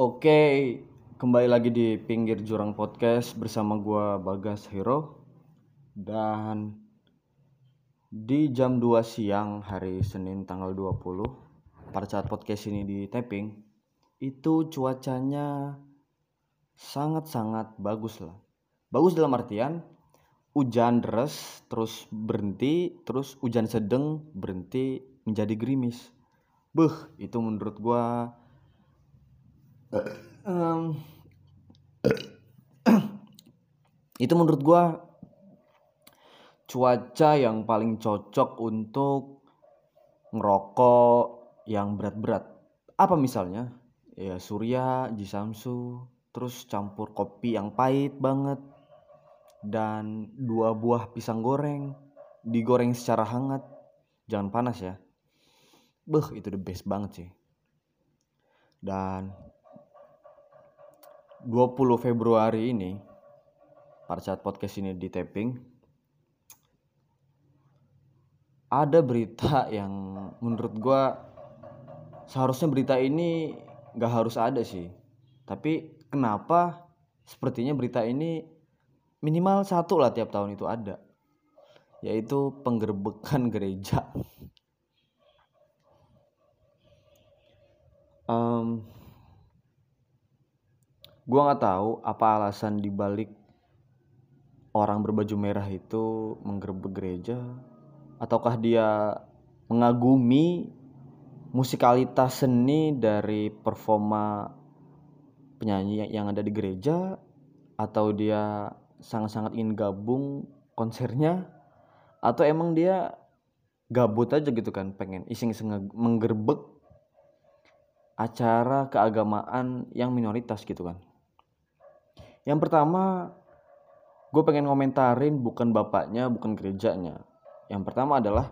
Oke, kembali lagi di pinggir jurang podcast bersama gua Bagas Hero dan di jam 2 siang hari Senin tanggal 20 pada saat podcast ini di tapping itu cuacanya sangat-sangat bagus lah. Bagus dalam artian hujan deras terus berhenti terus hujan sedang berhenti menjadi gerimis. Beuh, itu menurut gua itu menurut gua cuaca yang paling cocok untuk ngerokok yang berat-berat. Apa misalnya? Ya Surya, Jisamsu, terus campur kopi yang pahit banget dan dua buah pisang goreng digoreng secara hangat. Jangan panas ya. Beuh, itu the best banget sih. Dan 20 Februari ini pada saat podcast ini di tapping ada berita yang menurut gua seharusnya berita ini nggak harus ada sih. Tapi kenapa sepertinya berita ini minimal satu lah tiap tahun itu ada yaitu penggerbekan gereja. Um, Gua nggak tahu apa alasan dibalik orang berbaju merah itu menggerebek gereja ataukah dia mengagumi musikalitas seni dari performa penyanyi yang ada di gereja atau dia sangat-sangat ingin gabung konsernya atau emang dia gabut aja gitu kan pengen iseng-iseng menggerbek acara keagamaan yang minoritas gitu kan yang pertama, gue pengen ngomentarin bukan bapaknya, bukan gerejanya. Yang pertama adalah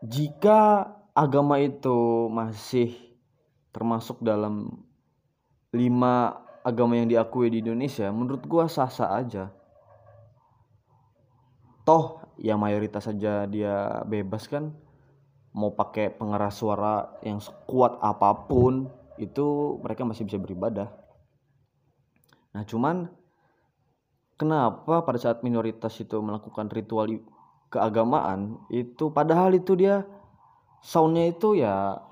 jika agama itu masih termasuk dalam lima agama yang diakui di Indonesia, menurut gue sah-sah aja. Toh ya mayoritas saja dia bebas kan mau pakai pengeras suara yang sekuat apa pun itu mereka masih bisa beribadah Nah, cuman kenapa pada saat minoritas itu melakukan ritual keagamaan itu padahal itu dia soundnya itu ya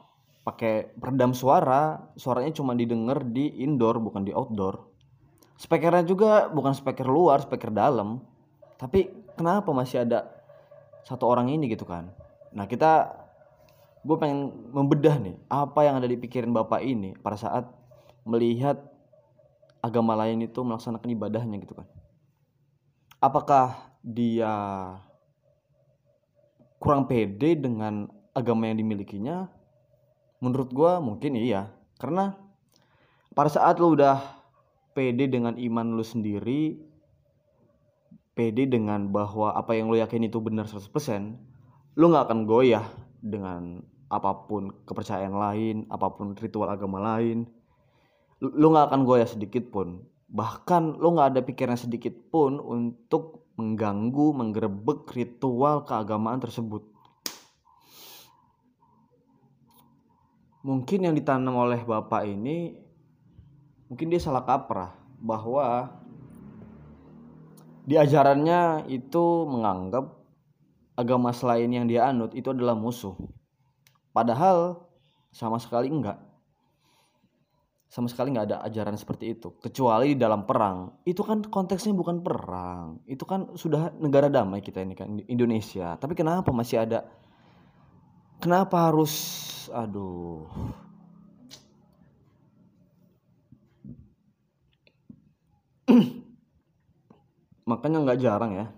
pakai peredam suara, suaranya cuma didengar di indoor bukan di outdoor. Speakernya juga bukan speaker luar, speaker dalam. Tapi kenapa masih ada satu orang ini gitu kan? Nah kita gue pengen membedah nih apa yang ada di pikiran bapak ini pada saat melihat agama lain itu melaksanakan ibadahnya gitu kan. Apakah dia kurang pede dengan agama yang dimilikinya? Menurut gue mungkin iya. Karena pada saat lo udah pede dengan iman lo sendiri pede dengan bahwa apa yang lo yakin itu benar 100% lo nggak akan goyah dengan apa pun kepercayaan lain apa pun ritual agama lain lu nggak akan goyah sedikit pun. Bahkan lu nggak ada pikiran sedikit pun untuk mengganggu menggerebek ritual keagamaan tersebut. Mungkin yang ditanam oleh bapak ini mungkin dia salah kaprah bahwa di ajarannya itu menganggap agama selain yang dia anut itu adalah musuh. Padahal sama sekali enggak sama sekali nggak ada ajaran seperti itu kecuali dalam perang. Itu kan konteksnya bukan perang. Itu kan sudah negara damai kita ini kan Indonesia. Tapi kenapa masih ada? Kenapa harus aduh. Makanya nggak jarang ya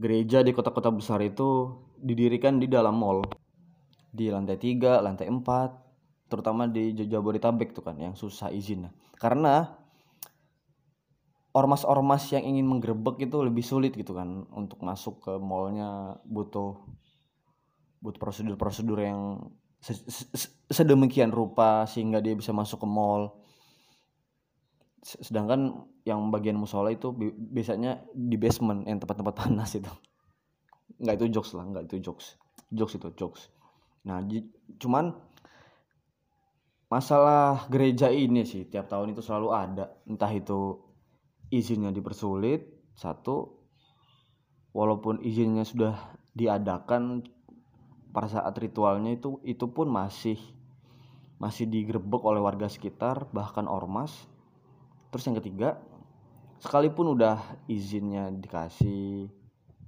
gereja di kota-kota besar itu didirikan di dalam mall. Di lantai 3, lantai 4 terutama di Jabodetabek tuh kan yang susah izin. Karena ormas-ormas yang ingin menggerebek itu lebih sulit gitu kan untuk masuk ke mallnya butuh butuh prosedur-prosedur yang sedemikian rupa sehingga dia bisa masuk ke mall. Sedangkan yang bagian musola itu biasanya di basement yang tempat-tempat panas itu. Nggak itu jokes lah nggak itu jokes. Jokes itu jokes. Nah cuman masalah gereja ini sih tiap tahun itu selalu ada. Entah itu izinnya dipersulit satu walaupun izinnya sudah diadakan pada saat ritualnya itu itu pun masih masih digerebek oleh warga sekitar bahkan ormas. Terus yang ketiga sekalipun udah izinnya dikasih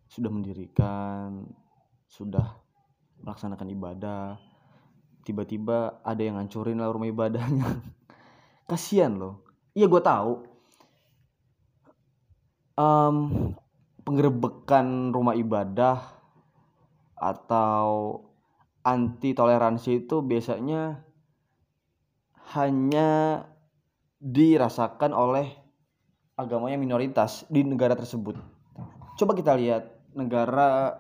sudah mendirikan sudah melaksanakan ibadah tiba-tiba ada yang ngancurin lah rumah ibadahnya. Kasihan loh. Iya gue tahu. Um, penggerebekan rumah ibadah atau anti toleransi itu biasanya hanya dirasakan oleh agamanya minoritas di negara tersebut. Coba kita lihat negara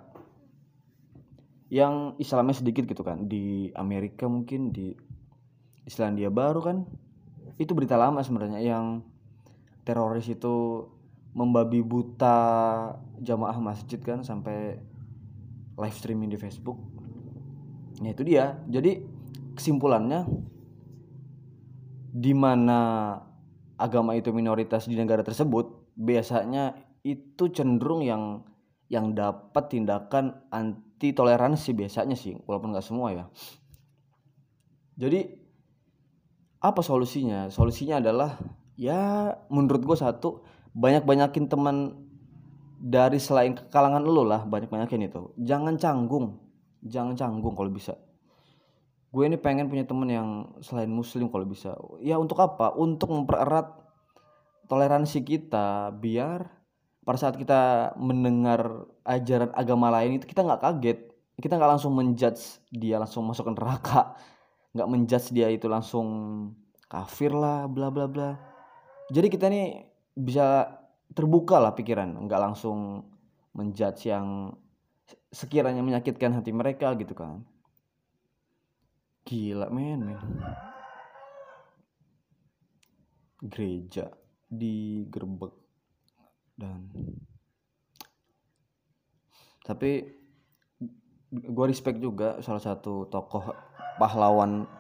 yang Islamnya sedikit gitu kan di Amerika mungkin di Islandia Baru kan itu berita lama sebenarnya yang teroris itu membabi buta jamaah masjid kan sampai live streaming di Facebook. Nah itu dia. Jadi kesimpulannya di mana agama itu minoritas di negara tersebut biasanya itu cenderung yang yang dapat tindakan anti toleransi biasanya sih walaupun nggak semua ya. Jadi apa solusinya? Solusinya adalah ya menurut gue satu banyak banyakin teman dari selain kalangan lo lah banyak banyakin itu. Jangan canggung. Jangan canggung kalau bisa. Gue ini pengen punya temen yang selain muslim kalau bisa. Ya untuk apa? Untuk mempererat toleransi kita biar pada saat kita mendengar ajaran agama lain itu kita nggak kaget. Kita nggak langsung menjudge dia langsung masuk neraka. Nggak menjudge dia itu langsung kafir lah bla bla bla. Jadi kita nih bisa terbuka lah pikiran nggak langsung menjudge yang sekiranya menyakitkan hati mereka gitu kan. Gila men, men. Gereja digerebek dan tapi gue respect juga salah satu tokoh pahlawan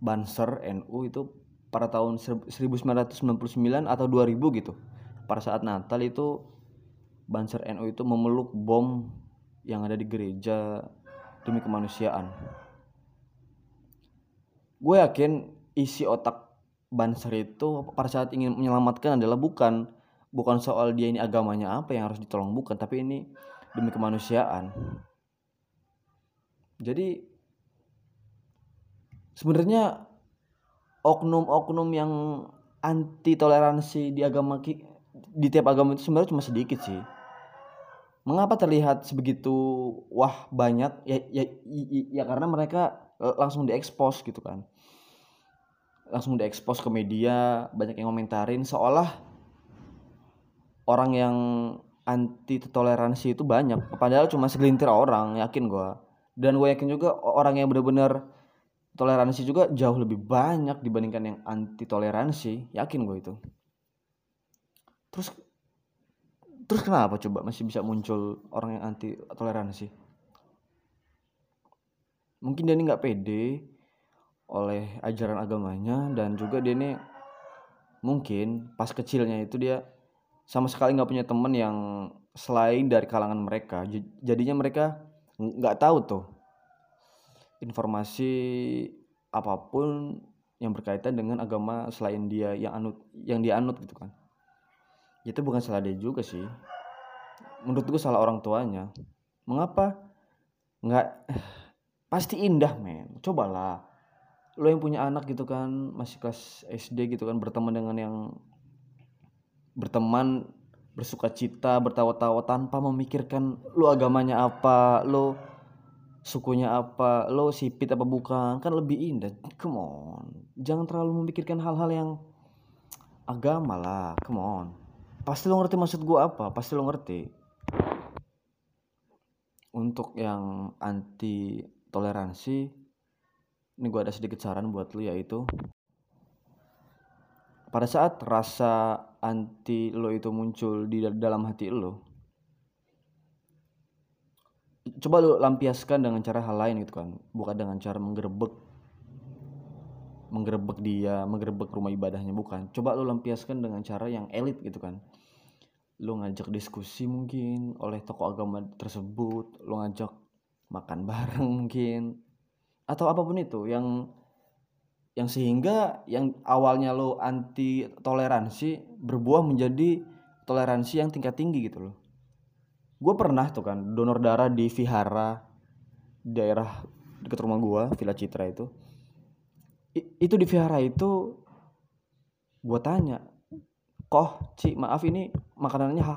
Banser NU itu pada tahun 1999 atau 2000 gitu. Pada saat Natal itu Banser NU itu memeluk bom yang ada di gereja demi kemanusiaan. Gue yakin isi otak Banser itu pada saat ingin menyelamatkan adalah bukan bukan soal dia ini agamanya apa yang harus ditolong bukan tapi ini demi kemanusiaan. Jadi sebenarnya oknum-oknum yang anti toleransi di agama di tiap agama itu sebenarnya cuma sedikit sih. Mengapa terlihat sebegitu wah banyak? Ya ya ya, ya karena mereka langsung diekspos gitu kan. Langsung diekspos ke media banyak yang komentarin seolah orang yang anti toleransi itu banyak. Padahal cuma segelintir orang yakin gue dan gue yakin juga orang yang benar-benar toleransi juga jauh lebih banyak dibandingkan yang anti toleransi. Yakin gue itu. Terus terus kenapa coba masih bisa muncul orang yang anti toleransi? Mungkin dia ini nggak pede oleh ajaran agamanya dan juga dia ini mungkin pas kecilnya itu dia sama sekali nggak punya temen yang selain dari kalangan mereka. Jadinya mereka nggak tahu tuh informasi apa pun yang berkaitan dengan agama selain dia yang anut yang dia anut gitu kan. Itu bukan salah dia juga sih. Menurut gue salah orang tuanya. Mengapa? Nggak pasti indah men. Cobalah. Lo yang punya anak gitu kan masih kelas SD gitu kan berteman dengan yang berteman bersuka cita bertawa-tawa tanpa memikirkan lo agamanya apa lo sukunya apa lo sipit apa bukan. Kan lebih indah. Come on. Jangan terlalu memikirkan hal-hal yang agama lah. Come on. Pasti lo ngerti maksud gua apa? Pasti lo ngerti. Untuk yang anti toleransi ini gue ada sedikit saran buat lu yaitu pada saat rasa anti lo itu muncul di dalam hati lo? Coba lo lampiaskan dengan cara hal lain gitu kan. Bukan dengan cara menggerebek menggerebek dia menggerebek rumah ibadahnya. Bukan. Coba lu lampiaskan dengan cara yang elit gitu kan. Lu ngajak diskusi mungkin oleh tokoh agama tersebut. Lu ngajak makan bareng mungkin. Atau apa pun itu yang yang sehingga yang awalnya lo anti toleransi berbuah menjadi toleransi yang tingkat tinggi gitu loh. Gue pernah tuh kan donor darah di vihara daerah dekat rumah gue Villa Citra itu. I, itu di vihara itu gue tanya koh Ci maaf ini makanannya ha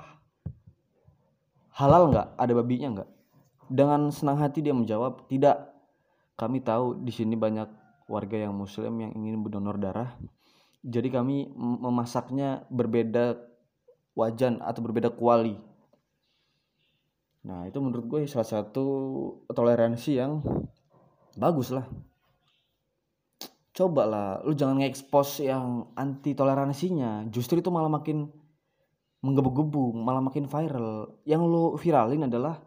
halal nggak? Ada babinya nggak? Dengan senang hati dia menjawab tidak. Kami tahu di sini banyak warga yang muslim yang ingin berdonor darah jadi kami memasaknya berbeda wajan atau berbeda kuali. Nah itu menurut gue salah satu toleransi yang bagus lah. Coba lah lu jangan nge-expose yang anti toleransinya justru itu malah makin menggebu-gebu malah makin viral. Yang lu viralin adalah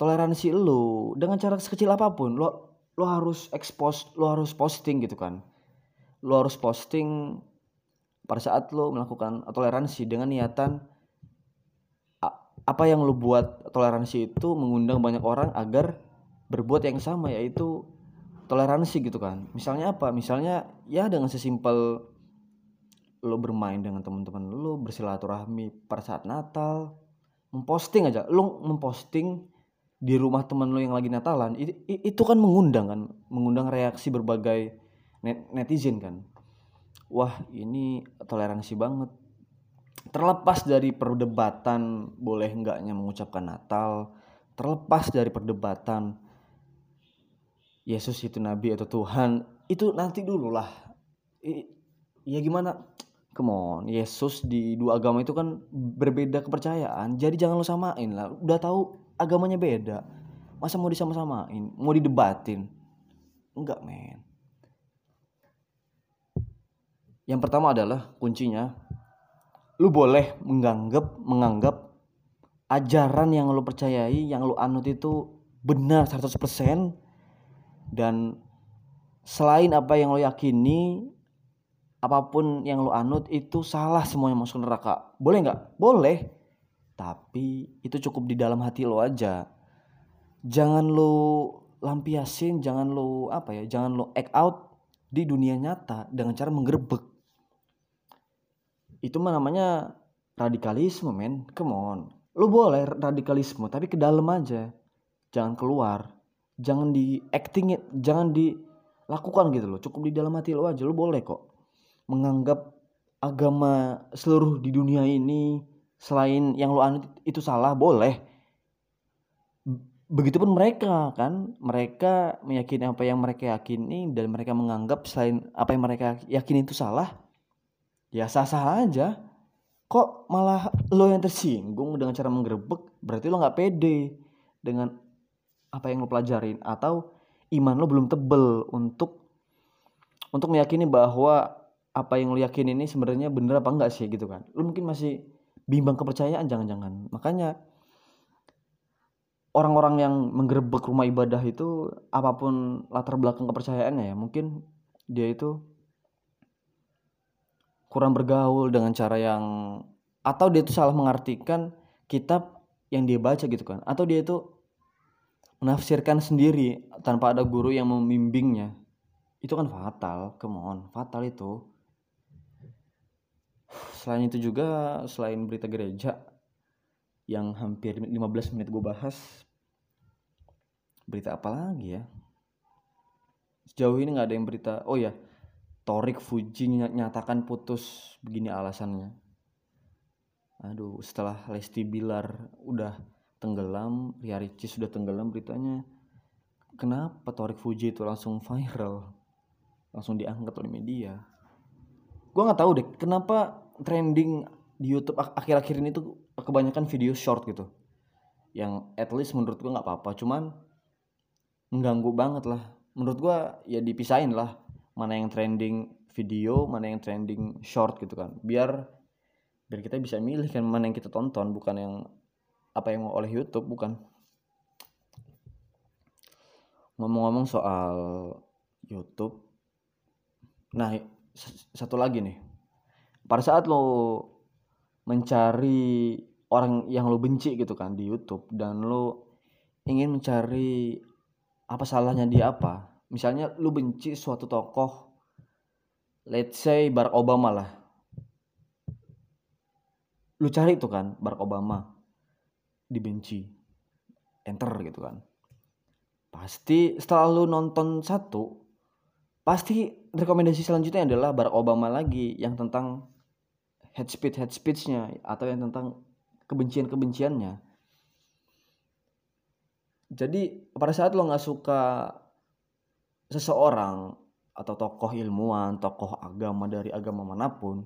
toleransi lu dengan cara sekecil apa pun. Lo lo harus expose lo harus posting gitu kan lo harus posting pada saat lo melakukan toleransi dengan niatan apa yang lo buat toleransi itu mengundang banyak orang agar berbuat yang sama yaitu toleransi gitu kan. Misalnya apa? Misalnya ya dengan sesimpel lo bermain dengan teman-teman lo bersilaturahmi pada saat Natal memposting aja. Lo memposting di rumah teman lo yang lagi Natalan itu, kan mengundang kan mengundang reaksi berbagai net, netizen kan. Wah ini toleransi banget. Terlepas dari perdebatan boleh enggaknya mengucapkan Natal terlepas dari perdebatan Yesus itu nabi atau Tuhan itu nanti dulu lah. Ya gimana? Come on Yesus di dua agama itu kan berbeda kepercayaan. Jadi jangan lo samain lah. Udah tahu agamanya beda. Masa mau disama-samain? Mau didebatin? Enggak men yang pertama adalah kuncinya lu boleh menganggap menganggap ajaran yang lu percayai yang lu anut itu benar 100% dan selain apa yang lo yakini apa pun yang lo anut itu salah semuanya masuk neraka. Boleh nggak? Boleh. Tapi itu cukup di dalam hati lo aja. Jangan lo lampiasin jangan lo apa ya jangan lo act out di dunia nyata dengan cara menggerebek itu mah namanya radikalisme men. Come on. Lo boleh radikalisme tapi ke dalam aja. Jangan keluar. Jangan di acting jangan dilakukan gitu loh. Cukup di dalam hati lo aja. Lo boleh kok menganggap agama seluruh di dunia ini selain yang lo anut itu salah boleh. Begitupun mereka kan? Mereka meyakini apa yang mereka yakini dan mereka menganggap selain apa yang mereka yakini itu salah ya sah-sah aja. Kok malah lo yang tersinggung dengan cara menggerebek? Berarti lo nggak pede dengan apa yang lo pelajarin. Atau iman lo belum tebel untuk untuk meyakini bahwa apa yang lo yakin ini sebenarnya bener apa enggak sih gitu kan. Lo mungkin masih bimbang kepercayaan jangan-jangan. Makanya orang-orang yang menggerebek rumah ibadah itu apa pun latar belakang kepercayaannya ya mungkin dia itu kurang bergaul dengan cara yang atau dia itu salah mengartikan kitab yang dia baca gitu kan. Atau dia itu menafsirkan sendiri tanpa ada guru yang membimbingnya. Itu kan fatal come on fatal itu. Selain itu juga selain berita gereja yang hampir 15 menit gue bahas berita apa lagi ya? Sejauh ini nggak ada yang berita oh ya Torik Fuji nyatakan putus begini alasannya. Aduh setelah Lesti Bilar udah tenggelam Ria Ricis sudah tenggelam beritanya kenapa Torik Fuji itu langsung viral? Langsung diangkat oleh media? Gue nggak tahu deh kenapa trending di YouTube akhir-akhir ini tuh kebanyakan video short gitu? Yang at least menurut gue nggak apa-apa cuman mengganggu banget lah. Menurut gue ya dipisahin lah mana yang trending video mana yang trending short gitu kan. Biar biar kita bisa milih kan mana yang kita tonton bukan yang apa yang mau oleh YouTube bukan. Ngomong-ngomong soal YouTube nah satu lagi nih. Pada saat lo mencari orang yang lo benci gitu kan di YouTube dan lo ingin mencari apa salahnya dia apa misalnya lo benci suatu tokoh let's say Barack Obama lah. Lu cari itu kan Barack Obama dibenci enter gitu kan. Pasti setelah lu nonton satu pasti rekomendasi selanjutnya adalah Barack Obama lagi yang tentang head speech head speechnya atau yang tentang kebencian kebenciannya jadi pada saat lo nggak suka seseorang atau tokoh ilmuwan tokoh agama dari agama mana pun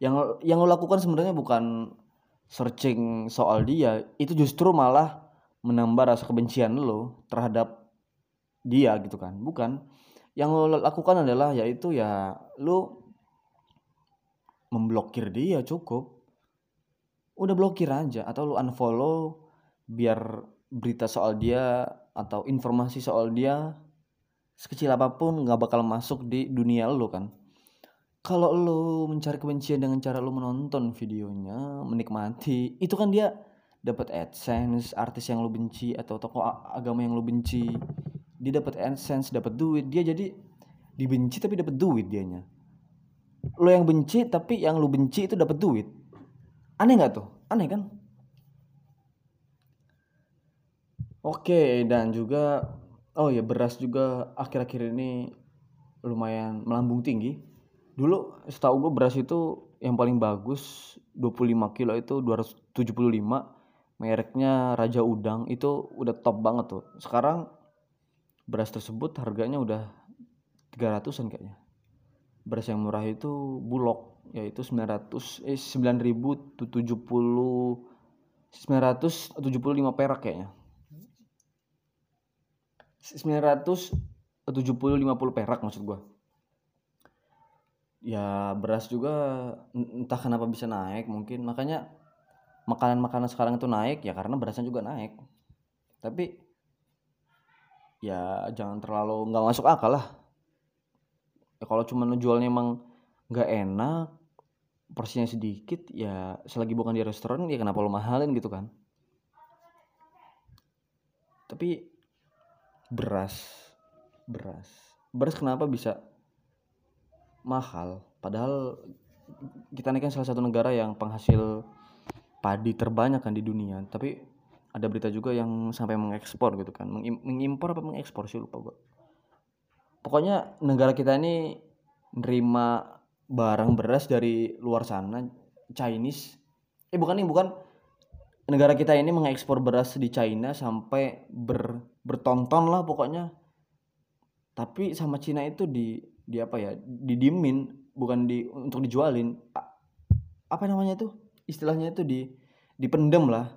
yang yang lo lakukan sebenarnya bukan searching soal dia itu justru malah menambah rasa kebencian lo terhadap dia gitu kan. Bukan. Yang lo lakukan adalah yaitu ya lo memblokir dia cukup. Udah blokir aja atau lo unfollow biar berita soal dia atau informasi soal dia sekecil apa pun nggak bakal masuk di dunia lo kan kalau lo mencari kebencian dengan cara lo menonton videonya, menikmati, itu kan dia dapat AdSense, artis yang lo benci atau tokoh agama yang lo benci. Dia dapat AdSense, dapat duit, dia jadi dibenci tapi dapat duit dianya. Lo yang benci tapi yang lo benci itu dapat duit. Aneh nggak tuh? Aneh kan? Oke, dan juga oh ya beras juga akhir-akhir ini lumayan melambung tinggi. Dulu setahu gue beras itu yang paling bagus 25 kilo itu 275 mereknya Raja Udang. Itu udah top banget tuh. Sekarang beras tersebut harganya udah 300an kayaknya. Beras yang murah itu bulog yaitu 900 eh 9070 975 perak kayaknya 970 50 perak maksud gua. Ya beras juga entah kenapa bisa naik mungkin. Makanya makanan-makanan sekarang itu naik ya karena berasnya juga naik. Tapi ya jangan terlalu nggak masuk akal lah. Ya kalau cuma jualnya emang nggak enak porsinya sedikit ya selagi bukan di restoran ya kenapa lo mahalin gitu kan? Tapi beras. Beras. Beras kenapa bisa mahal? Padahal kita ini kan salah satu negara yang penghasil padi terbanyak kan di dunia. Tapi ada berita juga yang sampai mengekspor gitu kan. Mengimpor apa mengekspor sih? Lupa gua. Pokoknya negara kita ini nerima barang beras dari luar sana Chinese. Eh bukan nih bukan negara kita ini mengekspor beras di China sampai ber bertonton lah pokoknya. Tapi sama Cina itu di di apa ya didimin bukan di untuk dijualin. Apa namanya tuh istilahnya itu di dipendem lah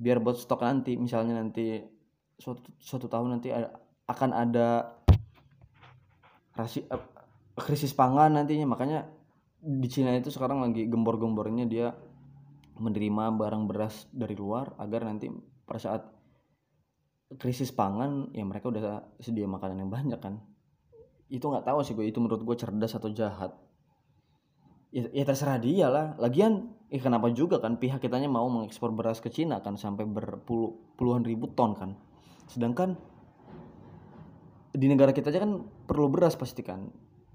biar buat stok nanti. Misalnya nanti suatu suatu tahun nanti ada, akan ada rasi uh, krisis pangan nantinya. Makanya di Cina itu sekarang lagi gembor-gembornya dia menerima barang beras dari luar agar nanti pada saat krisis pangan ya mereka udah sedia makanan yang banyak kan. Itu nggak tahu sih gue itu menurut gue cerdas atau jahat. Ya, ya terserah dia lah. Lagian eh kenapa juga kan pihak kitanya mau mengekspor beras ke Cina kan sampai berpuluh puluhan ribu ton kan. Sedangkan di negara kita aja kan perlu beras pasti kan.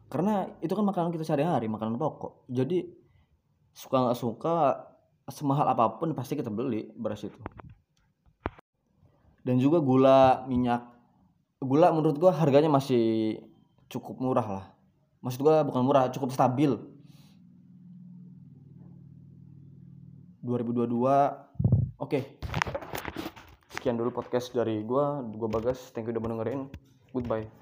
Karena itu kan makanan kita sehari-hari makanan pokok. Jadi suka nggak suka semahal apa pun pasti kita beli beras itu. Dan juga gula minyak. Gula menurut gua harganya masih cukup murah lah. Maksud gue bukan murah cukup stabil. 2022 oke. Sekian dulu podcast dari gue gue bagas. Thank you udah mendengarin goodbye